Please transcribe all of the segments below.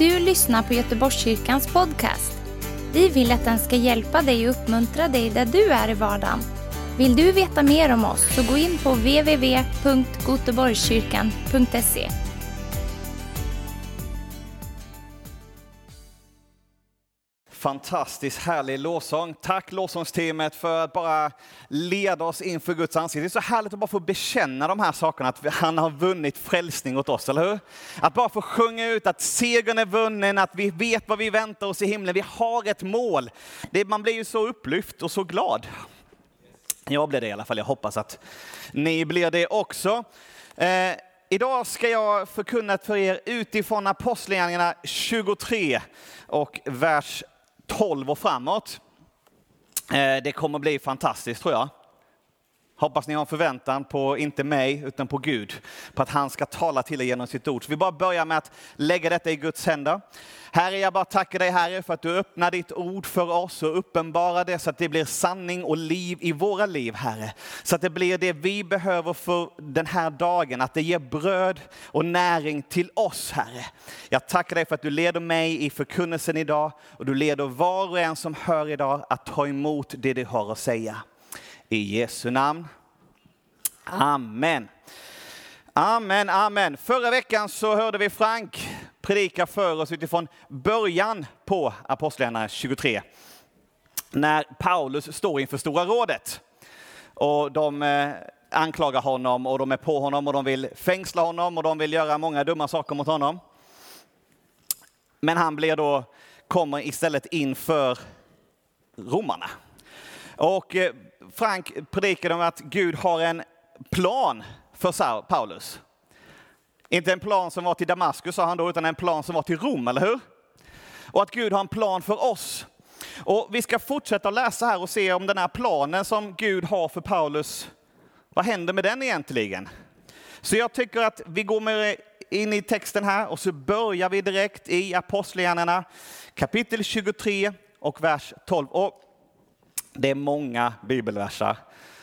du lyssnar på Göteborgskyrkans podcast. Vi vill att den ska hjälpa dig och uppmuntra dig där du är i vardagen. Vill du veta mer om oss så gå in på www.goteborgskyrkan.se. Fantastiskt härlig lovsång. Tack lovsångsteamet för att bara leda oss inför Guds ansikte. Det är så härligt att bara få bekänna de här sakerna, att han har vunnit frälsning åt oss, eller hur? Att bara få sjunga ut att segern är vunnen, att vi vet vad vi väntar oss i himlen. Vi har ett mål. Det, man blir ju så upplyft och så glad. Jag blir det i alla fall. Jag hoppas att ni blir det också. Eh, idag ska jag förkunna för er utifrån Apostlagärningarna 23 och vers 12 och framåt. Eh, det kommer bli fantastiskt tror jag. Hoppas ni har en förväntan på, inte mig, utan på Gud. På att han ska tala till er genom sitt ord. Så vi bara börjar med att lägga detta i Guds händer. Herre, jag bara tackar dig Herre för att du öppnar ditt ord för oss och uppenbarar det så att det blir sanning och liv i våra liv, Herre. Så att det blir det vi behöver för den här dagen, att det ger bröd och näring till oss, Herre. Jag tackar dig för att du leder mig i förkunnelsen idag och du leder var och en som hör idag att ta emot det du har att säga. I Jesu namn. Amen. Amen, amen. Förra veckan så hörde vi Frank predika för oss utifrån början på Apostlagärningarna 23. När Paulus står inför Stora rådet. Och de eh, anklagar honom och de är på honom och de vill fängsla honom och de vill göra många dumma saker mot honom. Men han blir då, kommer istället inför romarna. Och eh, Frank predikade om att Gud har en plan för Paulus. Inte en plan som var till Damaskus sa han då, utan en plan som var till Rom, eller hur? Och att Gud har en plan för oss. Och vi ska fortsätta läsa här och se om den här planen som Gud har för Paulus, vad händer med den egentligen? Så jag tycker att vi går med in i texten här och så börjar vi direkt i Apostlagärningarna kapitel 23 och vers 12. Och det är många bibelversar,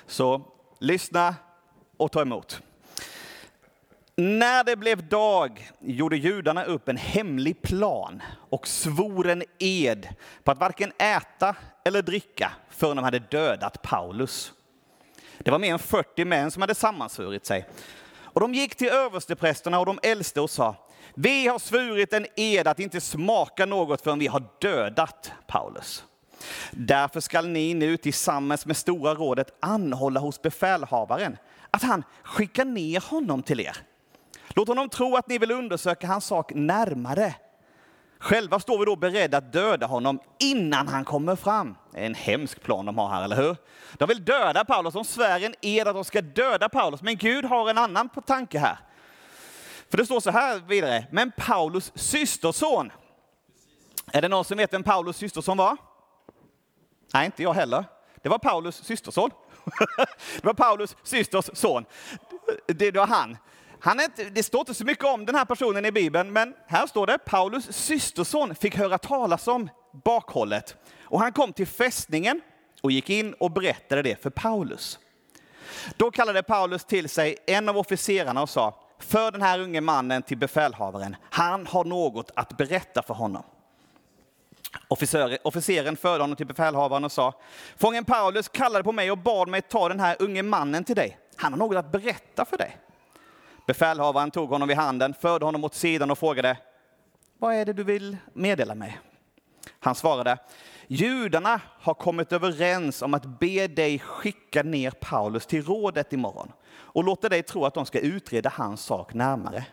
så lyssna och ta emot. När det blev dag gjorde judarna upp en hemlig plan och svor en ed på att varken äta eller dricka förrän de hade dödat Paulus. Det var mer än 40 män som hade sammansvurit sig. Och de gick till översteprästerna och de äldste och sa, vi har svurit en ed att inte smaka något förrän vi har dödat Paulus. Därför skall ni nu tillsammans med Stora rådet anhålla hos befälhavaren att han skickar ner honom till er. Låt honom tro att ni vill undersöka hans sak närmare. Själva står vi då beredda att döda honom innan han kommer fram. Det är en hemsk plan de har här, eller hur? De vill döda Paulus, de svär en ed att de ska döda Paulus. Men Gud har en annan tanke här. För det står så här vidare, men Paulus systerson. Är det någon som vet vem Paulus systerson var? Nej, inte jag heller. Det var Paulus systerson. det var Paulus systers son. Det var han. han är inte, det står inte så mycket om den här personen i Bibeln, men här står det Paulus systerson fick höra talas om bakhållet. Och han kom till fästningen och gick in och berättade det för Paulus. Då kallade Paulus till sig en av officerarna och sa, för den här unge mannen till befälhavaren, han har något att berätta för honom. Officer, officeren förde honom till befälhavaren och sa, fången Paulus kallade på mig och bad mig ta den här unge mannen till dig. Han har något att berätta för dig. Befälhavaren tog honom vid handen, förde honom åt sidan och frågade, vad är det du vill meddela mig? Han svarade, judarna har kommit överens om att be dig skicka ner Paulus till rådet imorgon och låta dig tro att de ska utreda hans sak närmare.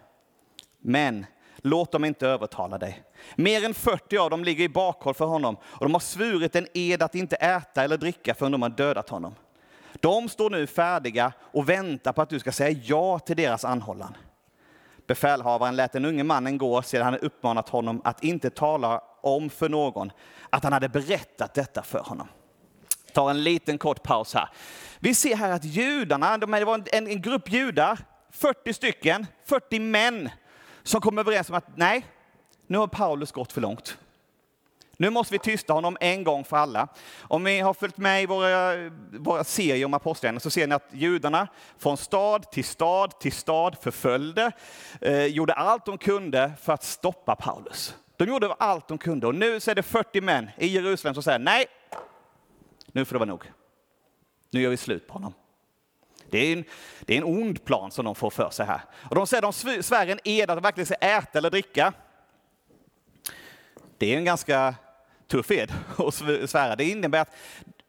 Men låt dem inte övertala dig. Mer än 40 av dem ligger i bakhåll för honom och de har svurit en ed att inte äta eller dricka förrän de har dödat honom. De står nu färdiga och väntar på att du ska säga ja till deras anhållan. Befälhavaren lät den unge mannen gå sedan han uppmanat honom att inte tala om för någon att han hade berättat detta för honom. Ta en liten kort paus här. Vi ser här att judarna, det var en, en grupp judar, 40 stycken, 40 män som kom överens om att nej, nu har Paulus gått för långt. Nu måste vi tysta honom en gång för alla. Om ni har följt med i våra, våra serier om apostlagärningarna så ser ni att judarna från stad till stad till stad förföljde, eh, gjorde allt de kunde för att stoppa Paulus. De gjorde allt de kunde och nu så är det 40 män i Jerusalem som säger nej, nu får det vara nog. Nu gör vi slut på honom. Det är, en, det är en ond plan som de får för sig här. Och de säger de svär en ed att de verkligen ska äta eller dricka. Det är en ganska tuff ed att svära. Det innebär att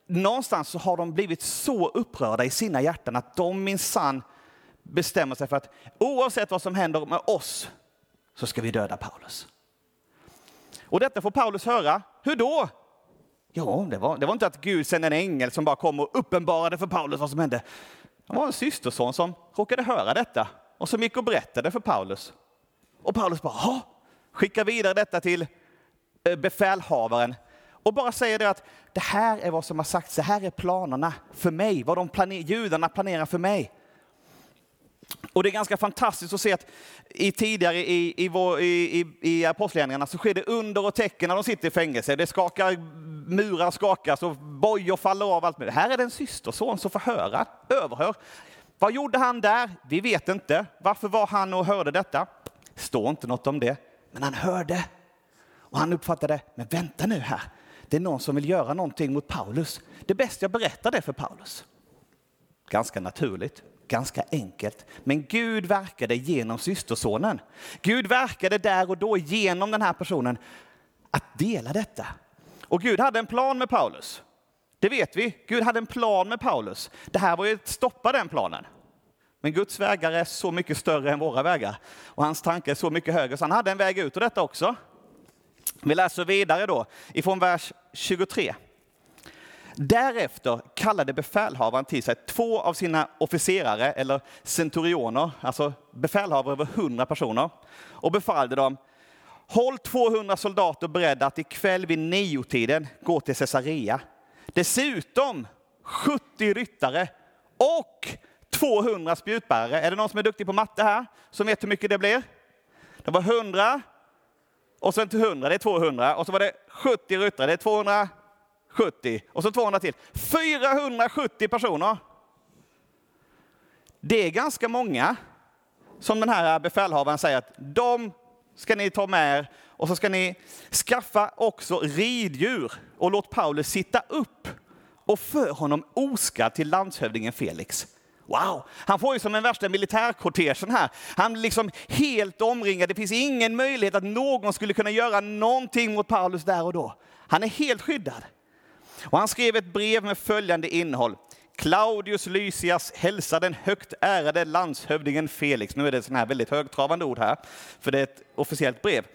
någonstans så har de blivit så upprörda i sina hjärtan att de minsann bestämmer sig för att oavsett vad som händer med oss så ska vi döda Paulus. Och detta får Paulus höra. Hur då? Ja, det var, det var inte att Gud sände en ängel som bara kom och uppenbarade för Paulus vad som hände. Det var en systerson som råkade höra detta och som gick och berättade för Paulus. Och Paulus bara, skickar vidare detta till eh, befälhavaren och bara säger det att det här är vad som har sagts, det här är planerna för mig, vad de planer, judarna planerar för mig. Och det är ganska fantastiskt att se att i tidigare i, i, vår, i, i, i apostlagärningarna så sker det under och tecken när de sitter i fängelse. Det skakar, murar skakas och bojor faller av. Allt med. Här är det en systerson som får höra, överhör. Vad gjorde han där? Vi vet inte. Varför var han och hörde detta? står inte något om det. Men han hörde och han uppfattade, men vänta nu här. Det är någon som vill göra någonting mot Paulus. Det är bäst jag berättar det för Paulus. Ganska naturligt ganska enkelt. Men Gud verkade genom systersonen. Gud verkade där och då genom den här personen att dela detta. Och Gud hade en plan med Paulus. Det vet vi. Gud hade en plan med Paulus. Det här var ju att stoppa den planen. Men Guds vägar är så mycket större än våra vägar och hans tankar är så mycket högre, så han hade en väg ut ur detta också. Vi läser vidare då ifrån vers 23. Därefter kallade befälhavaren till sig två av sina officerare, eller centurioner, alltså befälhavare över hundra personer, och befallde dem Håll 200 soldater beredda att ikväll vid niotiden gå till Caesarea. Dessutom 70 ryttare och 200 spjutbärare. Är det någon som är duktig på matte här? Som vet hur mycket det blir? Det var 100 och sen till 100, det är 200. Och så var det 70 ryttare, det är 200 70 och så 200 till. 470 personer. Det är ganska många som den här befälhavaren säger att de ska ni ta med er och så ska ni skaffa också riddjur och låt Paulus sitta upp och för honom oskadd till landshövdingen Felix. Wow, han får ju som en värsta militärkortegen här. Han blir liksom helt omringad. Det finns ingen möjlighet att någon skulle kunna göra någonting mot Paulus där och då. Han är helt skyddad. Och han skrev ett brev med följande innehåll. Claudius Lysias hälsar den högt ärade landshövdingen Felix. Nu är det sådana här väldigt högtravande ord här, för det är ett officiellt brev.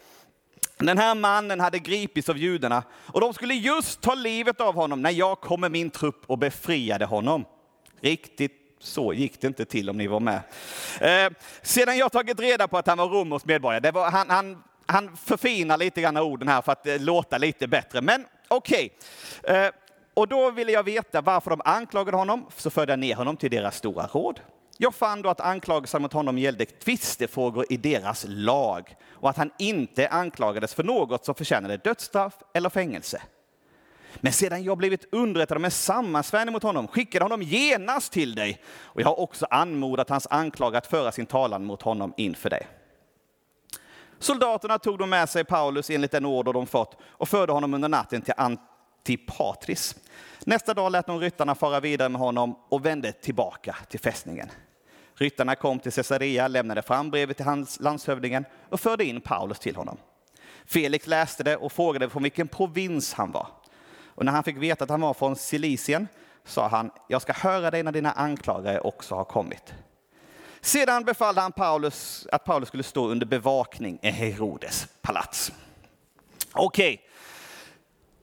Den här mannen hade gripits av judarna och de skulle just ta livet av honom när jag kom med min trupp och befriade honom. Riktigt så gick det inte till om ni var med. Eh, sedan jag tagit reda på att han var romersk medborgare, var, han, han, han förfinar lite grann orden här för att eh, låta lite bättre. Men okej. Okay. Och då ville jag veta varför de anklagade honom, så förde jag ner honom till deras stora råd. Jag fann då att anklagelsen mot honom gällde tvistefrågor i deras lag och att han inte anklagades för något som förtjänade dödsstraff eller fängelse. Men sedan jag blivit underrättad om en sammansvärjning mot honom skickade honom genast till dig och jag har också anmodat hans anklagare att föra sin talan mot honom inför dig. Soldaterna tog då med sig Paulus enligt den order de fått och förde honom under natten till Antipatris. Nästa dag lät de ryttarna fara vidare med honom och vände tillbaka till fästningen. Ryttarna kom till Caesarea, lämnade fram brevet till hans landshövdingen och förde in Paulus till honom. Felix läste det och frågade från vilken provins han var. Och när han fick veta att han var från Silicien sa han, jag ska höra dig när dina anklagare också har kommit. Sedan befallde han Paulus att Paulus skulle stå under bevakning i Herodes palats. Okej,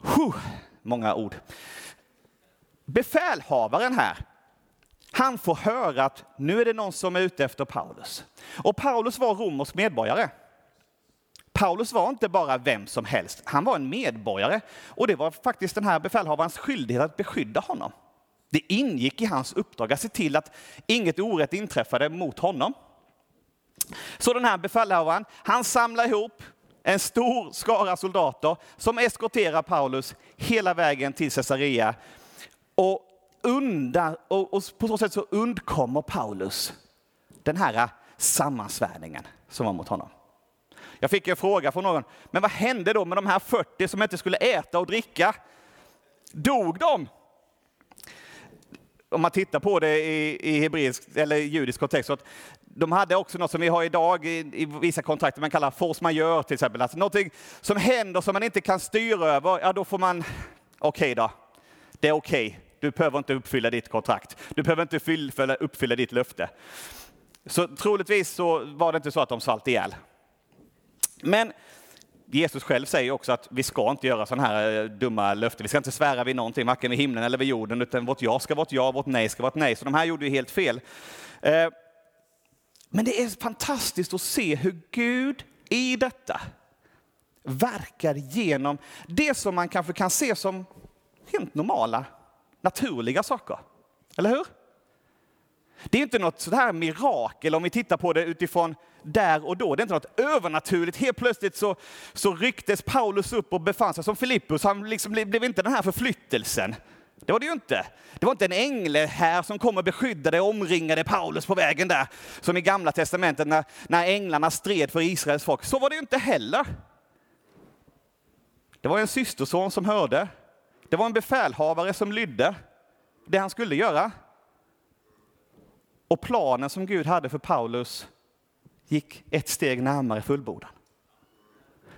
okay. många ord. Befälhavaren här, han får höra att nu är det någon som är ute efter Paulus. Och Paulus var romersk medborgare. Paulus var inte bara vem som helst, han var en medborgare. Och det var faktiskt den här befälhavarens skyldighet att beskydda honom. Det ingick i hans uppdrag att se till att inget orätt inträffade mot honom. Så den här befälhavaren, han samlar ihop en stor skara soldater som eskorterar Paulus hela vägen till Caesarea. Och, undar, och, och på så sätt så undkommer Paulus den här sammansvärningen som var mot honom. Jag fick en fråga från någon, men vad hände då med de här 40 som inte skulle äta och dricka? Dog de? Om man tittar på det i, i hebreisk eller judisk kontext, så att de hade också något som vi har idag i, i vissa kontrakt, man kallar force majeure till exempel. Alltså någonting som händer som man inte kan styra över, ja då får man, okej okay då, det är okej. Okay. Du behöver inte uppfylla ditt kontrakt. Du behöver inte uppfylla, uppfylla ditt löfte. Så troligtvis så var det inte så att de svalt ihjäl. Men Jesus själv säger också att vi ska inte göra sådana här eh, dumma löften. Vi ska inte svära vid någonting, varken vid himlen eller vid jorden, utan vårt ja ska vara ett ja, vårt nej ska vara ett nej. Så de här gjorde ju helt fel. Eh, men det är fantastiskt att se hur Gud i detta verkar genom det som man kanske kan se som helt normala, naturliga saker. Eller hur? Det är inte något sådär mirakel om vi tittar på det utifrån där och då. Det är inte något övernaturligt. Helt plötsligt så, så rycktes Paulus upp och befann sig som Filippus. Han liksom blev inte den här förflyttelsen. Det var det ju inte. Det var inte en ängle här som kom och beskyddade och omringade Paulus på vägen där, som i Gamla Testamentet när, när änglarna stred för Israels folk. Så var det ju inte heller. Det var en systerson som hörde. Det var en befälhavare som lydde det han skulle göra. Och planen som Gud hade för Paulus gick ett steg närmare fullbordan.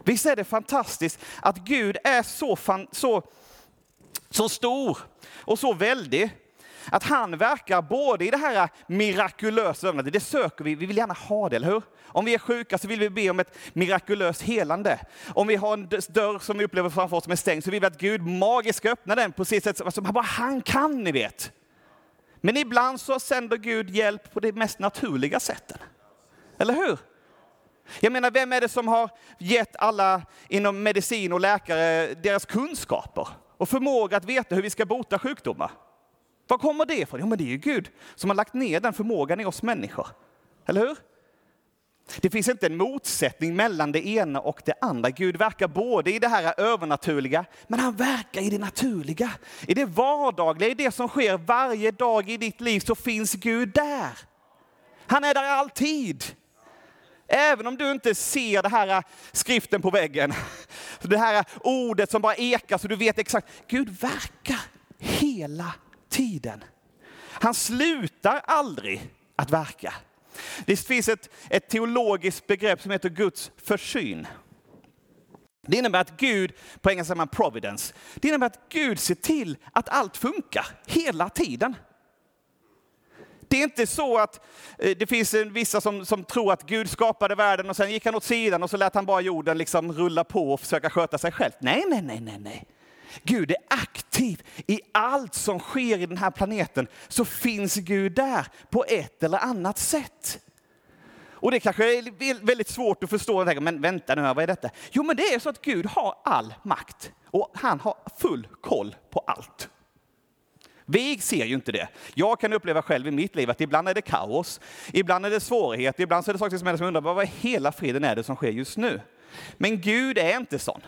Visst är det fantastiskt att Gud är så, fan, så, så stor och så väldig att han verkar både i det här mirakulösa, det söker vi, vi vill gärna ha det, eller hur? Om vi är sjuka så vill vi be om ett mirakulöst helande. Om vi har en dörr som vi upplever framför oss som är stängd så vill vi att Gud magiskt ska öppna den på sitt sätt som bara han kan, ni vet. Men ibland så sänder Gud hjälp på det mest naturliga sätten. Eller hur? Jag menar, vem är det som har gett alla inom medicin och läkare deras kunskaper och förmåga att veta hur vi ska bota sjukdomar? Var kommer det ifrån? Jo, men det är ju Gud som har lagt ner den förmågan i oss människor. Eller hur? Det finns inte en motsättning mellan det ena och det andra. Gud verkar både i det här övernaturliga, men han verkar i det naturliga. I det vardagliga, i det som sker varje dag i ditt liv så finns Gud där. Han är där alltid. Även om du inte ser det här skriften på väggen, det här ordet som bara ekar så du vet exakt. Gud verkar hela tiden. Han slutar aldrig att verka. Det finns ett, ett teologiskt begrepp som heter Guds försyn. Det innebär att Gud, på engelska säger man providence, det innebär att Gud ser till att allt funkar hela tiden. Det är inte så att eh, det finns vissa som, som tror att Gud skapade världen och sen gick han åt sidan och så lät han bara jorden liksom rulla på och försöka sköta sig själv. Nej, nej, nej, nej, nej. Gud är aktiv i allt som sker i den här planeten. Så finns Gud där på ett eller annat sätt. Och det kanske är väldigt svårt att förstå, men vänta nu, vad är detta? Jo, men det är så att Gud har all makt och han har full koll på allt. Vi ser ju inte det. Jag kan uppleva själv i mitt liv att ibland är det kaos, ibland är det svårigheter, ibland är det saker som händer som undrar vad i hela friden är det som sker just nu? Men Gud är inte sån.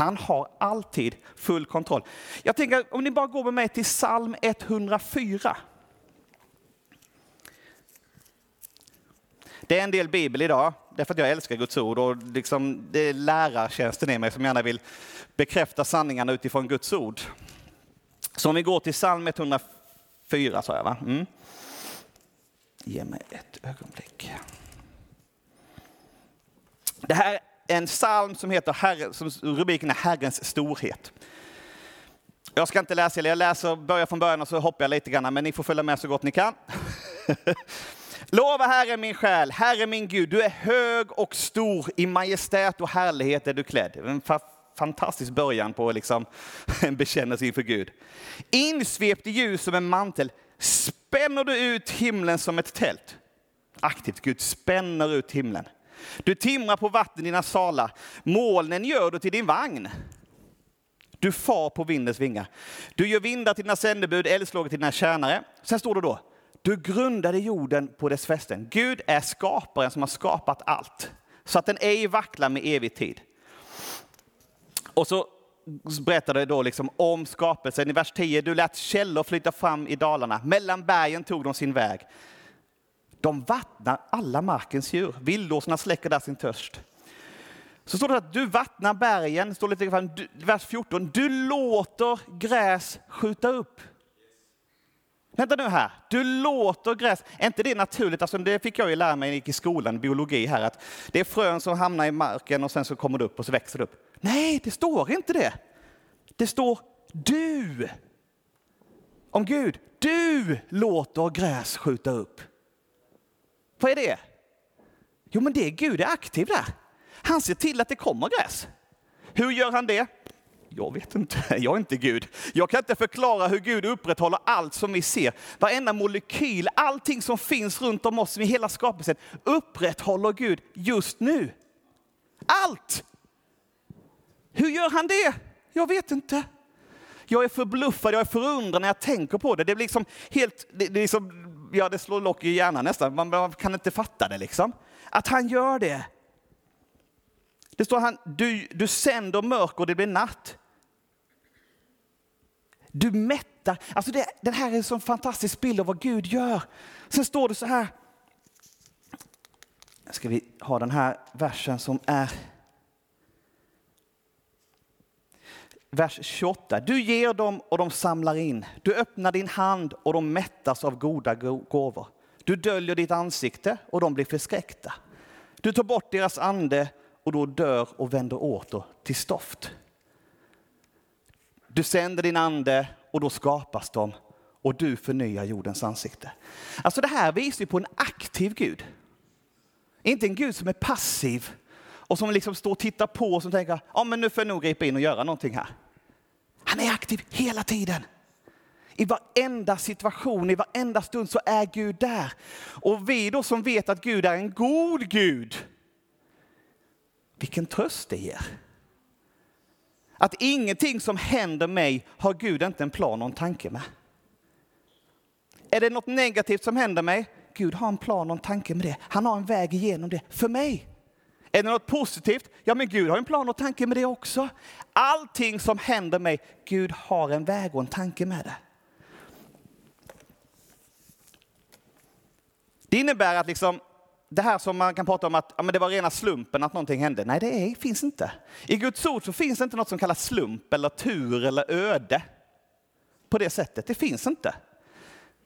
Han har alltid full kontroll. Jag tänker om ni bara går med mig till psalm 104. Det är en del bibel idag, därför att jag älskar Guds ord och liksom det är lärartjänsten i mig som gärna vill bekräfta sanningarna utifrån Guds ord. Så om vi går till psalm 104 sa jag va? Mm. Ge mig ett ögonblick. Det här en psalm som heter Herre, som rubriken är Herrens storhet. Jag ska inte läsa, jag läser, börjar från början och så hoppar jag lite grann, men ni får följa med så gott ni kan. Lova Herren min själ, Herre min Gud, du är hög och stor, i majestät och härlighet är du klädd. En fantastisk början på liksom en bekännelse inför Gud. Insvept i ljus som en mantel spänner du ut himlen som ett tält. Aktivt, Gud spänner ut himlen. Du timrar på vatten dina salar, molnen gör du till din vagn. Du far på vindens vingar. Du gör vindar till dina sändebud, eldslågor till dina tjänare. Sen står det då, du grundade jorden på dess fästen. Gud är skaparen som har skapat allt, så att den ej vacklar med evig tid. Och så berättar det då liksom om skapelsen i vers 10. Du lät källor flyta fram i dalarna. Mellan bergen tog de sin väg. De vattnar alla markens djur. Vildåsarna släcker där sin törst. Så står det att du vattnar bergen, står lite grann, du, vers 14, du låter gräs skjuta upp. Vänta nu här, du låter gräs, är inte det naturligt? Alltså det fick jag ju lära mig när jag gick i skolan, biologi här, att det är frön som hamnar i marken och sen så kommer det upp och så växer det upp. Nej, det står inte det. Det står du. Om Gud, du låter gräs skjuta upp. Vad är det? Jo, men det är Gud är aktiv där. Han ser till att det kommer gräs. Hur gör han det? Jag vet inte, jag är inte Gud. Jag kan inte förklara hur Gud upprätthåller allt som vi ser. Varenda molekyl, allting som finns runt om oss i hela skapelsen upprätthåller Gud just nu. Allt! Hur gör han det? Jag vet inte. Jag är förbluffad, jag är förundrad när jag tänker på det. Det blir liksom helt, det, det, liksom, ja, det slår lock i hjärnan nästan. Man, man kan inte fatta det liksom. Att han gör det. Det står han, du, du sänder mörker och det blir natt. Du mättar. Alltså det, den här är en sån fantastisk bild av vad Gud gör. Sen står det så här. Ska vi ha den här versen som är vers 28. Du ger dem och de samlar in. Du öppnar din hand och de mättas av goda gåvor. Du döljer ditt ansikte och de blir förskräckta. Du tar bort deras ande och då dör och vänder åter till stoft. Du sänder din ande och då skapas de och du förnyar jordens ansikte. Alltså det här visar ju på en aktiv Gud. Inte en Gud som är passiv och som liksom står och tittar på och som tänker, ja men nu får jag nog gripa in och göra någonting här. Han är aktiv hela tiden. I varenda situation, i varenda stund så är Gud där. Och vi då som vet att Gud är en god Gud, vilken tröst det ger. Att ingenting som händer mig har Gud inte en plan och en tanke med. Är det något negativt som händer mig? Gud har en plan och en tanke med det. Han har en väg igenom det för mig. Är det något positivt? Ja, men Gud har en plan och tanke med det också. Allting som händer mig, Gud har en väg och en tanke med det. Det innebär att liksom, det här som man kan prata om att ja, men det var rena slumpen att någonting hände. Nej, det är, finns inte. I Guds ord så finns det inte något som kallas slump eller tur eller öde. På det sättet. Det finns inte.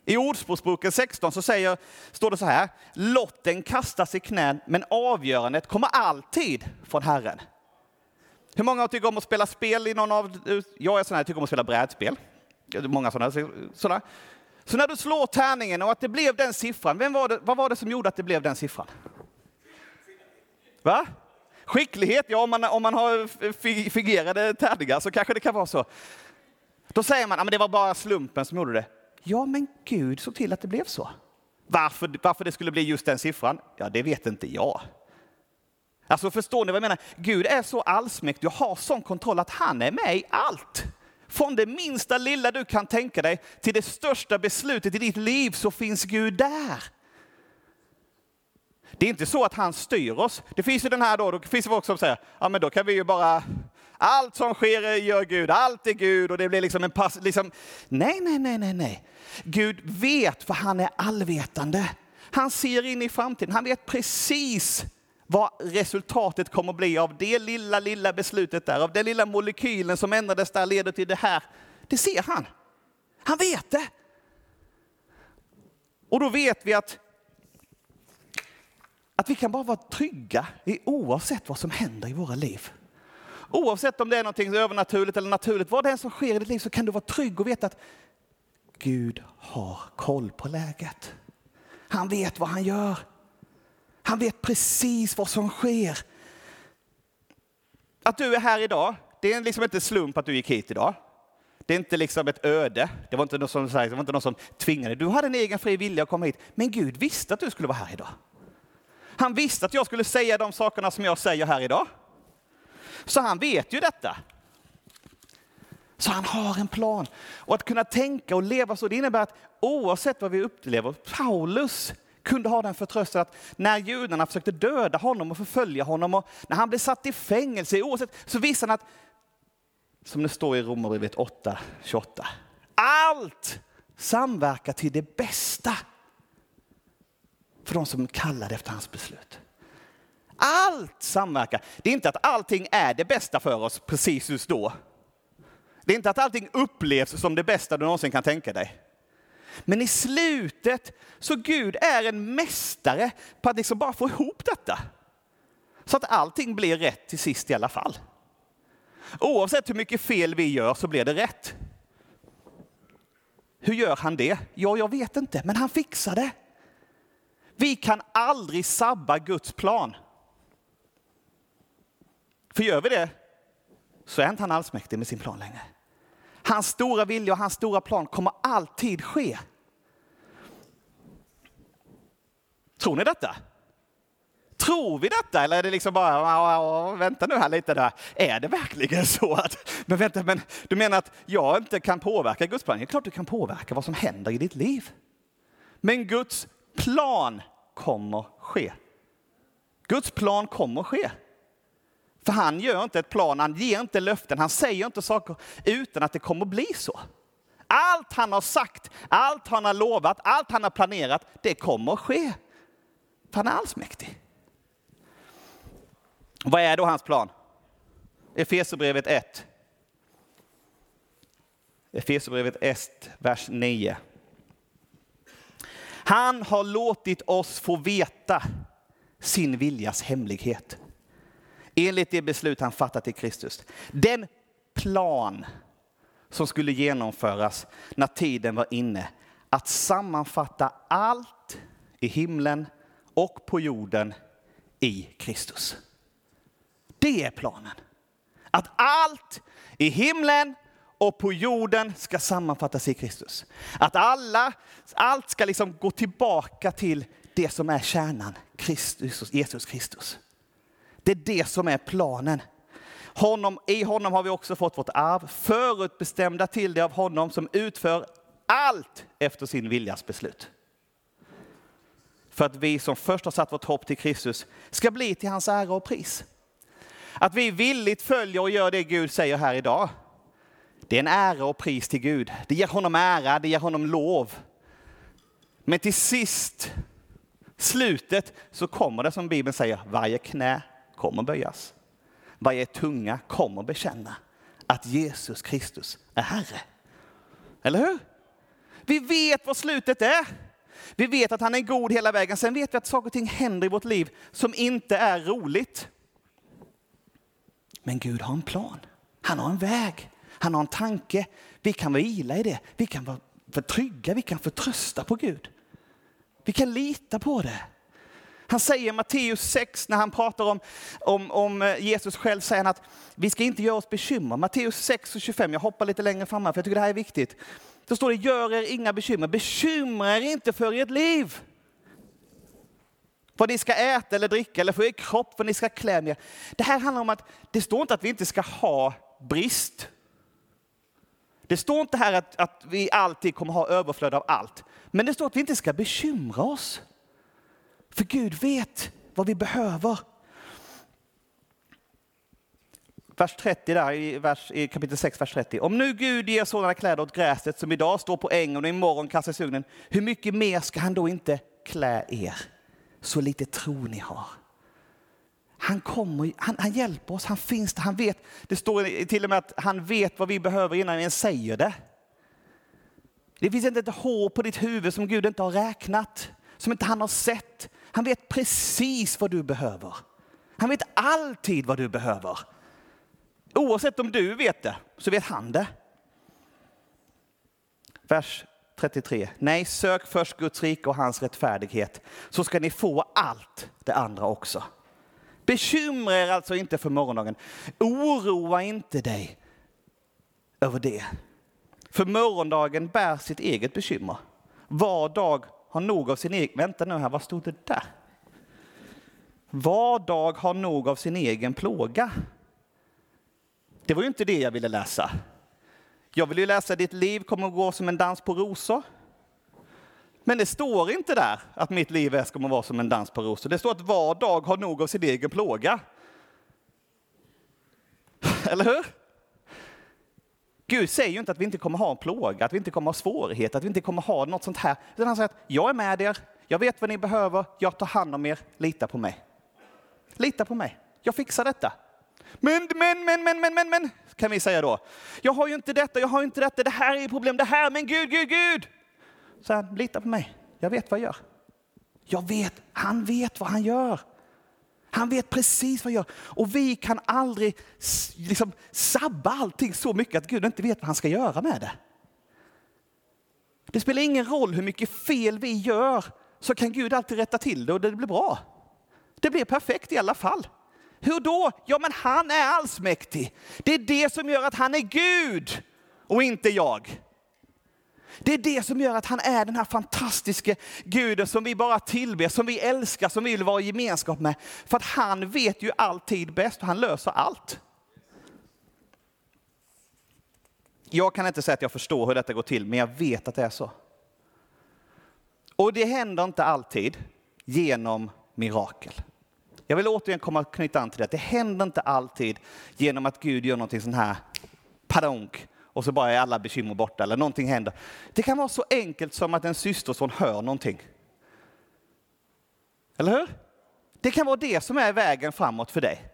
I Ordspråksboken 16 så säger, står det så här, lotten kastas i knän men avgörandet kommer alltid från Herren. Hur många tycker om att spela spel i någon av, jag är sån här, tycker om att spela brädspel. Många sådana. sådana. Så när du slår tärningen och att det blev den siffran, vem var det, vad var det som gjorde att det blev den siffran? Va? Skicklighet, ja om man, om man har fingerade tärningar så kanske det kan vara så. Då säger man att det var bara slumpen som gjorde det. Ja, men Gud såg till att det blev så. Varför, varför det skulle bli just den siffran? Ja, det vet inte jag. Alltså förstår ni vad jag menar? Gud är så allsmäktig och har sån kontroll att han är med i allt. Från det minsta lilla du kan tänka dig till det största beslutet i ditt liv så finns Gud där. Det är inte så att han styr oss. Det finns ju den här då, då finns det folk som säger, ja men då kan vi ju bara, allt som sker gör Gud, allt är Gud och det blir liksom en pass, liksom, nej, nej, nej, nej, nej. Gud vet för han är allvetande. Han ser in i framtiden, han vet precis vad resultatet kommer att bli av det lilla, lilla beslutet där, av den lilla molekylen som ändrades där leder till det här. Det ser han. Han vet det. Och då vet vi att, att vi kan bara vara trygga i oavsett vad som händer i våra liv. Oavsett om det är något övernaturligt eller naturligt, vad det är som sker i ditt liv så kan du vara trygg och veta att Gud har koll på läget. Han vet vad han gör. Han vet precis vad som sker. Att du är här idag, det är liksom inte slump att du gick hit idag. Det är inte liksom ett öde. Det var inte någon som, det var inte någon som tvingade dig. Du hade en egen fri vilja att komma hit. Men Gud visste att du skulle vara här idag. Han visste att jag skulle säga de sakerna som jag säger här idag. Så han vet ju detta. Så han har en plan. Och att kunna tänka och leva så, det innebär att oavsett vad vi upplever, Paulus kunde ha den förtröstan att när judarna försökte döda honom och förfölja honom och när han blev satt i fängelse, oavsett, så visade han att, som det står i Romarbrevet 8, 28, allt samverkar till det bästa för de som kallade efter hans beslut. Allt samverkar. Det är inte att allting är det bästa för oss precis just då. Det är inte att allting upplevs som det bästa du någonsin kan tänka dig. Men i slutet, så Gud är en mästare på att liksom bara få ihop detta. Så att allting blir rätt till sist i alla fall. Oavsett hur mycket fel vi gör så blir det rätt. Hur gör han det? Ja, jag vet inte, men han fixar det. Vi kan aldrig sabba Guds plan. För gör vi det så är inte han allsmäktig med sin plan längre. Hans stora vilja och hans stora plan kommer alltid ske. Tror ni detta? Tror vi detta eller är det liksom bara, vänta nu här lite där. Är det verkligen så att, men vänta, men du menar att jag inte kan påverka Guds plan? Det är klart du kan påverka vad som händer i ditt liv. Men Guds plan kommer ske. Guds plan kommer ske. För han gör inte ett plan, han ger inte löften, han säger inte saker utan att det kommer bli så. Allt han har sagt, allt han har lovat, allt han har planerat, det kommer ske. För han är allsmäktig. Vad är då hans plan? Efesierbrevet 1. Efesierbrevet 1, vers 9. Han har låtit oss få veta sin viljas hemlighet. Enligt det beslut han fattat i Kristus. Den plan som skulle genomföras när tiden var inne att sammanfatta allt i himlen och på jorden i Kristus. Det är planen. Att allt i himlen och på jorden ska sammanfattas i Kristus. Att alla, allt ska liksom gå tillbaka till det som är kärnan, Kristus, Jesus Kristus. Det är det som är planen. Honom, I honom har vi också fått vårt arv, förutbestämda till det av honom som utför allt efter sin viljas beslut. För att vi som först har satt vårt hopp till Kristus ska bli till hans ära och pris. Att vi villigt följer och gör det Gud säger här idag. Det är en ära och pris till Gud. Det ger honom ära, det ger honom lov. Men till sist, slutet, så kommer det som Bibeln säger, varje knä kommer böjas. Varje tunga kommer bekänna att Jesus Kristus är Herre. Eller hur? Vi vet vad slutet är. Vi vet att han är god hela vägen. Sen vet vi att saker och ting händer i vårt liv som inte är roligt. Men Gud har en plan. Han har en väg. Han har en tanke. Vi kan vila i det. Vi kan vara för trygga. Vi kan förtrösta på Gud. Vi kan lita på det. Han säger i Matteus 6 när han pratar om, om, om eh, Jesus själv, säger han att vi ska inte göra oss bekymmer. Matteus 6 och 25, jag hoppar lite längre fram här för jag tycker det här är viktigt. Då står det, gör er inga bekymmer, bekymra er inte för ert liv. Vad ni ska äta eller dricka eller för er kropp, vad ni ska klä er. Det här handlar om att det står inte att vi inte ska ha brist. Det står inte här att, att vi alltid kommer ha överflöd av allt. Men det står att vi inte ska bekymra oss. För Gud vet vad vi behöver. Vers 30 där i, vers, i kapitel 6, vers 30. Om nu Gud ger sådana kläder åt gräset som idag står på ängen och imorgon kastas i ugnen, hur mycket mer ska han då inte klä er? Så lite tro ni har. Han, kommer, han, han hjälper oss, han finns där, han vet. Det står till och med att han vet vad vi behöver innan vi ens säger det. Det finns inte ett hår på ditt huvud som Gud inte har räknat, som inte han har sett. Han vet precis vad du behöver. Han vet alltid vad du behöver. Oavsett om du vet det, så vet han det. Vers 33. Nej, sök först Guds rike och hans rättfärdighet, så ska ni få allt det andra också. Bekymra er alltså inte för morgondagen. Oroa inte dig över det. För morgondagen bär sitt eget bekymmer. Var dag har nog av sin egen... Vänta nu här, vad stod det där? Var dag har nog av sin egen plåga. Det var ju inte det jag ville läsa. Jag ville ju läsa ditt liv kommer att gå som en dans på rosor. Men det står inte där att mitt liv är ska vara som en dans på rosor. Det står att var dag har nog av sin egen plåga. Eller hur? Gud säger ju inte att vi inte kommer ha en plåga, att vi inte kommer ha svårigheter, att vi inte kommer ha något sånt här. Utan han säger att jag är med er, jag vet vad ni behöver, jag tar hand om er, lita på mig. lita på mig. Jag fixar detta. Men, men, men, men, men, men, men, kan vi säga då. Jag har ju inte detta, jag har ju inte detta, det här är problem, det här, men Gud, Gud, Gud. Så han, lita på mig, jag vet vad jag gör. Jag vet, han vet vad han gör. Han vet precis vad han gör. Och vi kan aldrig liksom, sabba allting så mycket att Gud inte vet vad han ska göra med det. Det spelar ingen roll hur mycket fel vi gör, så kan Gud alltid rätta till det och det blir bra. Det blir perfekt i alla fall. Hur då? Ja, men han är allsmäktig. Det är det som gör att han är Gud och inte jag. Det är det som gör att han är den här fantastiska guden som vi bara tillber, som vi älskar, som vi vill vara i gemenskap med. För att han vet ju alltid bäst och han löser allt. Jag kan inte säga att jag förstår hur detta går till, men jag vet att det är så. Och det händer inte alltid genom mirakel. Jag vill återigen komma och knyta an till det. Det händer inte alltid genom att Gud gör någonting sån här padonk och så bara är alla bekymmer borta eller någonting händer. Det kan vara så enkelt som att en systerson hör någonting. Eller hur? Det kan vara det som är vägen framåt för dig.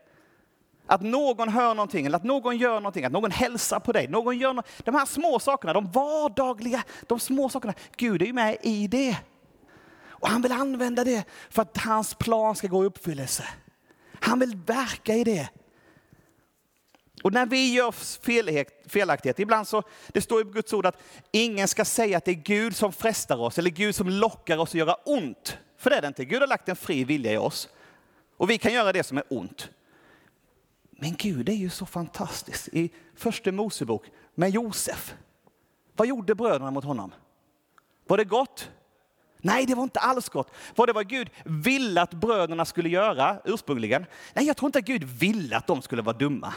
Att någon hör någonting, eller att någon gör någonting, att någon hälsar på dig. Någon gör no de här små sakerna, de vardagliga, de små sakerna. Gud är ju med i det. Och han vill använda det för att hans plan ska gå i uppfyllelse. Han vill verka i det. Och när vi gör felaktigheter, ibland så, det står i Guds ord att ingen ska säga att det är Gud som frestar oss eller Gud som lockar oss att göra ont. För det är det inte. Gud har lagt en fri vilja i oss. Och vi kan göra det som är ont. Men Gud är ju så fantastisk. I första Mosebok med Josef. Vad gjorde bröderna mot honom? Var det gott? Nej, det var inte alls gott. Var det vad Gud ville att bröderna skulle göra ursprungligen? Nej, jag tror inte att Gud ville att de skulle vara dumma.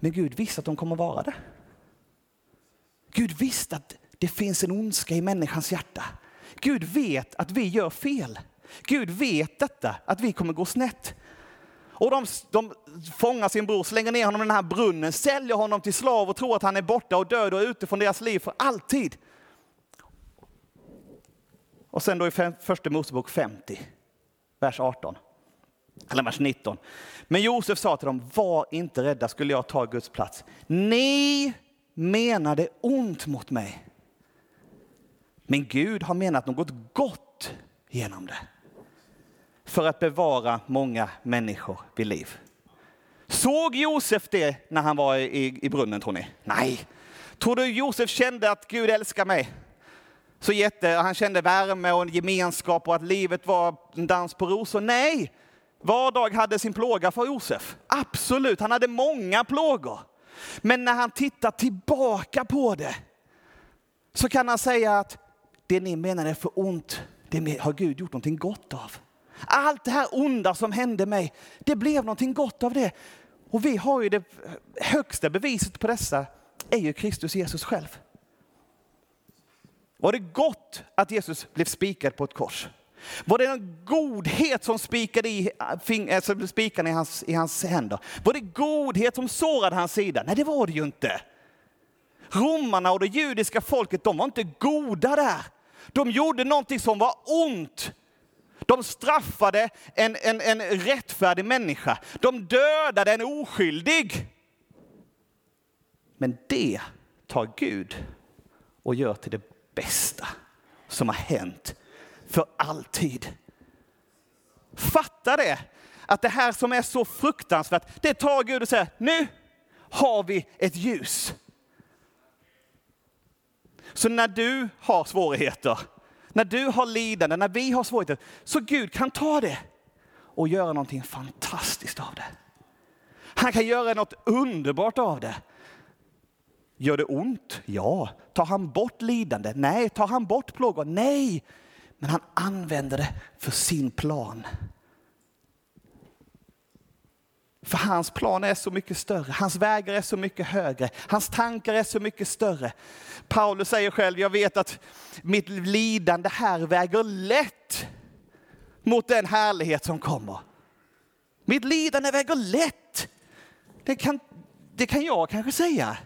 Men Gud visste att de kommer vara det. Gud visste att det finns en ondska i människans hjärta. Gud vet att vi gör fel. Gud vet detta, att vi kommer gå snett. Och de, de fångar sin bror, slänger ner honom i den här brunnen, säljer honom till slav och tror att han är borta och död och ute från deras liv för alltid. Och sen då i första Mosebok 50, vers 18, eller vers 19. Men Josef sa till dem, var inte rädda, skulle jag ta Guds plats. Ni menade ont mot mig. Men Gud har menat något gott genom det. För att bevara många människor vid liv. Såg Josef det när han var i, i brunnen tror ni? Nej. Tror du Josef kände att Gud älskar mig? Så jätte, han kände värme och en gemenskap och att livet var en dans på rosor? Nej, var dag hade sin plåga för Josef. Absolut, han hade många plågor. Men när han tittar tillbaka på det så kan han säga att det ni menar är för ont, det har Gud gjort någonting gott av. Allt det här onda som hände mig, det blev någonting gott av det. Och vi har ju det högsta beviset på dessa, är ju Kristus Jesus själv. Var det gott att Jesus blev spikad på ett kors? Var det en godhet som spikade i, alltså spikade i, hans, i hans händer? Var det godhet som sårade hans sida? Nej, det var det ju inte. Romarna och det judiska folket, de var inte goda där. De gjorde någonting som var ont. De straffade en, en, en rättfärdig människa. De dödade en oskyldig. Men det tar Gud och gör till det bästa som har hänt för alltid. Fatta det! Att det här som är så fruktansvärt, det tar Gud och säger, nu har vi ett ljus. Så när du har svårigheter, när du har lidande, när vi har svårigheter, så Gud kan ta det och göra någonting fantastiskt av det. Han kan göra något underbart av det. Gör det ont? Ja. Tar han bort lidande? Nej. Tar han bort plågor? Nej. Men han använder det för sin plan. För hans plan är så mycket större, hans vägar är så mycket högre, hans tankar är så mycket större. Paulus säger själv, jag vet att mitt lidande här väger lätt mot den härlighet som kommer. Mitt lidande väger lätt. Det kan, det kan jag kanske säga.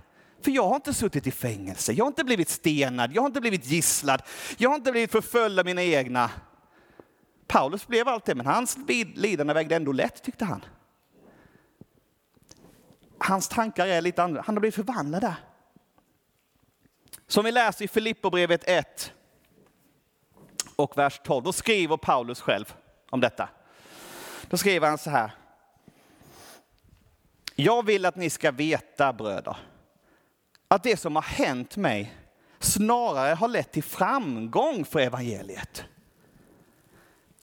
För jag har inte suttit i fängelse, jag har inte blivit stenad, jag har inte blivit gisslad, jag har inte blivit förföljd av mina egna. Paulus blev allt det, men hans lidande vägde ändå lätt, tyckte han. Hans tankar är lite annorlunda. Han har blivit förvandlad där. Som vi läser i Filipperbrevet 1 och vers 12, då skriver Paulus själv om detta. Då skriver han så här. Jag vill att ni ska veta, bröder, att det som har hänt mig snarare har lett till framgång för evangeliet.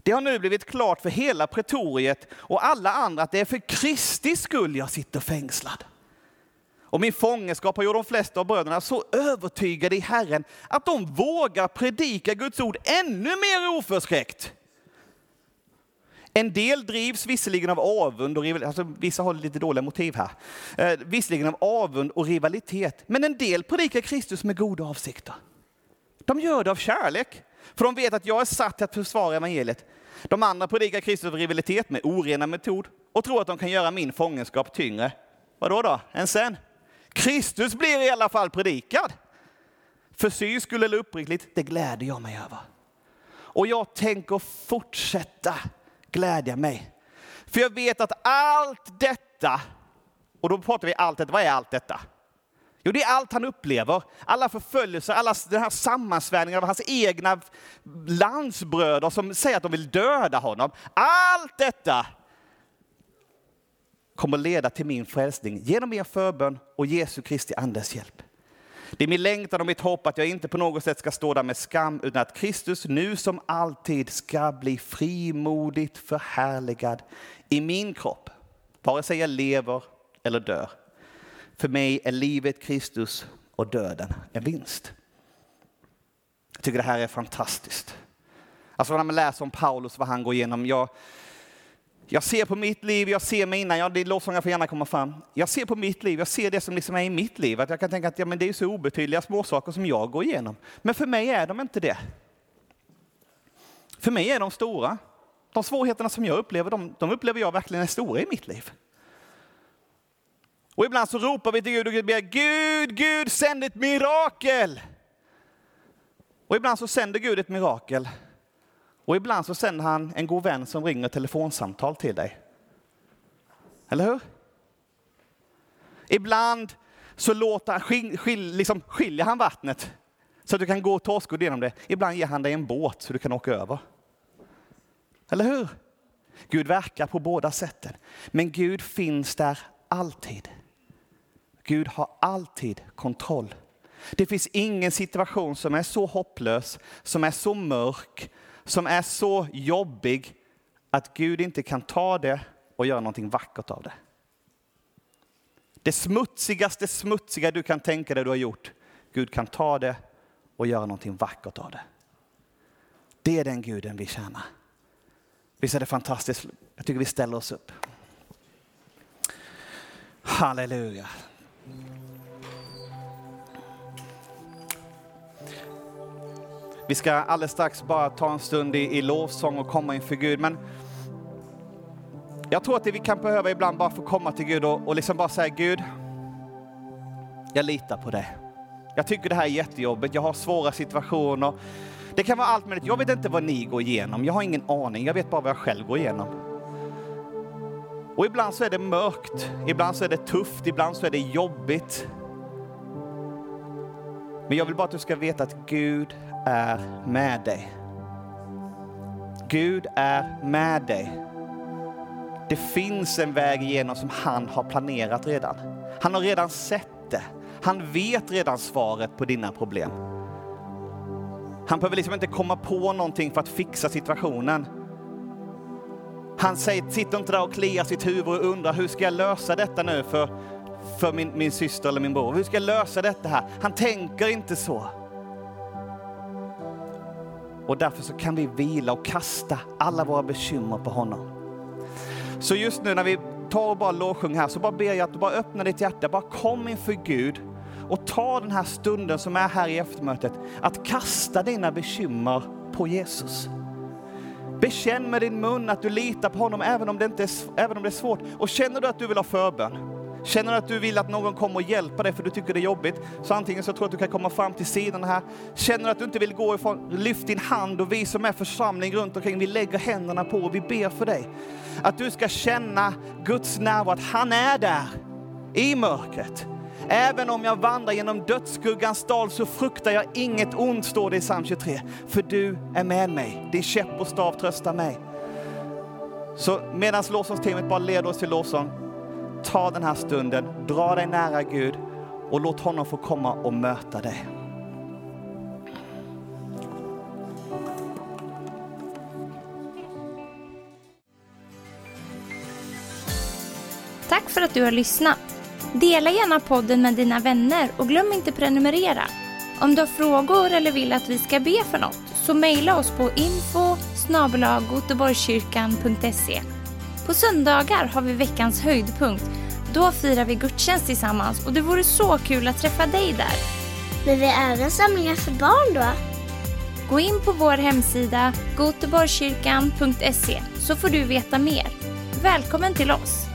Det har nu blivit klart för hela pretoriet och alla andra att det är för Kristi skull jag sitter fängslad. Och min fångenskap har gjort de flesta av bröderna så övertygade i Herren att de vågar predika Guds ord ännu mer oförskräckt. En del drivs visserligen av avund och rivalitet, alltså vissa har lite dåliga motiv här. Eh, visserligen av avund och rivalitet, men en del predikar Kristus med goda avsikter. De gör det av kärlek, för de vet att jag är satt till att försvara evangeliet. De andra predikar Kristus av rivalitet med orena metod och tror att de kan göra min fångenskap tyngre. Vadå då, än sen? Kristus blir i alla fall predikad. För syns skull eller uppriktigt, det gläder jag mig över. Och jag tänker fortsätta glädja mig. För jag vet att allt detta, och då pratar vi allt detta, vad är allt detta? Jo, det är allt han upplever. Alla förföljelser, alla den här sammansvärjningen av hans egna landsbröder som säger att de vill döda honom. Allt detta kommer leda till min frälsning genom er förbön och Jesu Kristi Andes hjälp. Det är min längtan och mitt hopp att jag inte på något sätt ska stå där med skam, utan att Kristus nu som alltid ska bli frimodigt förhärligad i min kropp, vare sig jag lever eller dör. För mig är livet Kristus och döden en vinst. Jag tycker det här är fantastiskt. Alltså när man läser om Paulus, vad han går igenom. Jag, jag ser på mitt liv, jag ser mig innan, ja, det lovsångar får gärna komma fram. Jag ser på mitt liv, jag ser det som liksom är i mitt liv. Att jag kan tänka att ja, men det är så obetydliga småsaker som jag går igenom. Men för mig är de inte det. För mig är de stora. De svårigheterna som jag upplever, de, de upplever jag verkligen är stora i mitt liv. Och ibland så ropar vi till Gud och ber Gud, Gud, sänd ett mirakel! Och ibland så sänder Gud ett mirakel och ibland så sänder han en god vän som ringer telefonsamtal till dig. Eller hur? Ibland så låter, skil, skil, liksom skiljer han vattnet så att du kan gå torskodd genom det. Ibland ger han dig en båt så du kan åka över. Eller hur? Gud verkar på båda sätten. Men Gud finns där alltid. Gud har alltid kontroll. Det finns ingen situation som är så hopplös, som är så mörk, som är så jobbig att Gud inte kan ta det och göra någonting vackert av det. Det smutsigaste smutsiga du kan tänka dig du har gjort, Gud kan ta det och göra någonting vackert av det. Det är den guden vi tjänar. Visst är det fantastiskt? Jag tycker vi ställer oss upp. Halleluja. Vi ska alldeles strax bara ta en stund i, i lovsång och komma inför Gud. Men jag tror att det vi kan behöva ibland bara få komma till Gud och, och liksom bara säga Gud, jag litar på dig. Jag tycker det här är jättejobbigt, jag har svåra situationer. Det kan vara allt möjligt. Jag vet inte vad ni går igenom, jag har ingen aning. Jag vet bara vad jag själv går igenom. Och ibland så är det mörkt, ibland så är det tufft, ibland så är det jobbigt. Men jag vill bara att du ska veta att Gud är med dig. Gud är med dig. Det finns en väg igenom som han har planerat redan. Han har redan sett det. Han vet redan svaret på dina problem. Han behöver liksom inte komma på någonting för att fixa situationen. Han säger, sitter inte där och kliar sitt huvud och undrar hur ska jag lösa detta nu för, för min, min syster eller min bror? Hur ska jag lösa detta här? Han tänker inte så. Och därför så kan vi vila och kasta alla våra bekymmer på honom. Så just nu när vi tar och bara lovsjung här så bara ber jag att du bara öppnar ditt hjärta, bara kom inför Gud och ta den här stunden som är här i eftermötet att kasta dina bekymmer på Jesus. Bekänn med din mun att du litar på honom även om det, inte är, även om det är svårt. Och känner du att du vill ha förbön, Känner du att du vill att någon kommer och hjälper dig för du tycker det är jobbigt, så antingen så tror jag att du kan komma fram till sidan här. Känner du att du inte vill gå ifrån, lyft din hand och vi som är församling runt omkring, vi lägger händerna på och vi ber för dig. Att du ska känna Guds närvaro, att han är där i mörkret. Även om jag vandrar genom dödsskuggans dal så fruktar jag inget ont, står det i psalm 23. För du är med mig. Din käpp och stav tröstar mig. Så medan lovsångsteamet bara leder oss till lovsång, ta den här stunden, dra dig nära Gud och låt honom få komma och möta dig. Tack för att du har lyssnat. Dela gärna podden med dina vänner och glöm inte prenumerera. Om du har frågor eller vill att vi ska be för något så mejla oss på info på söndagar har vi veckans höjdpunkt. Då firar vi gudstjänst tillsammans och det vore så kul att träffa dig där. Men vi har även samlingar för barn då? Gå in på vår hemsida goteborgskyrkan.se så får du veta mer. Välkommen till oss!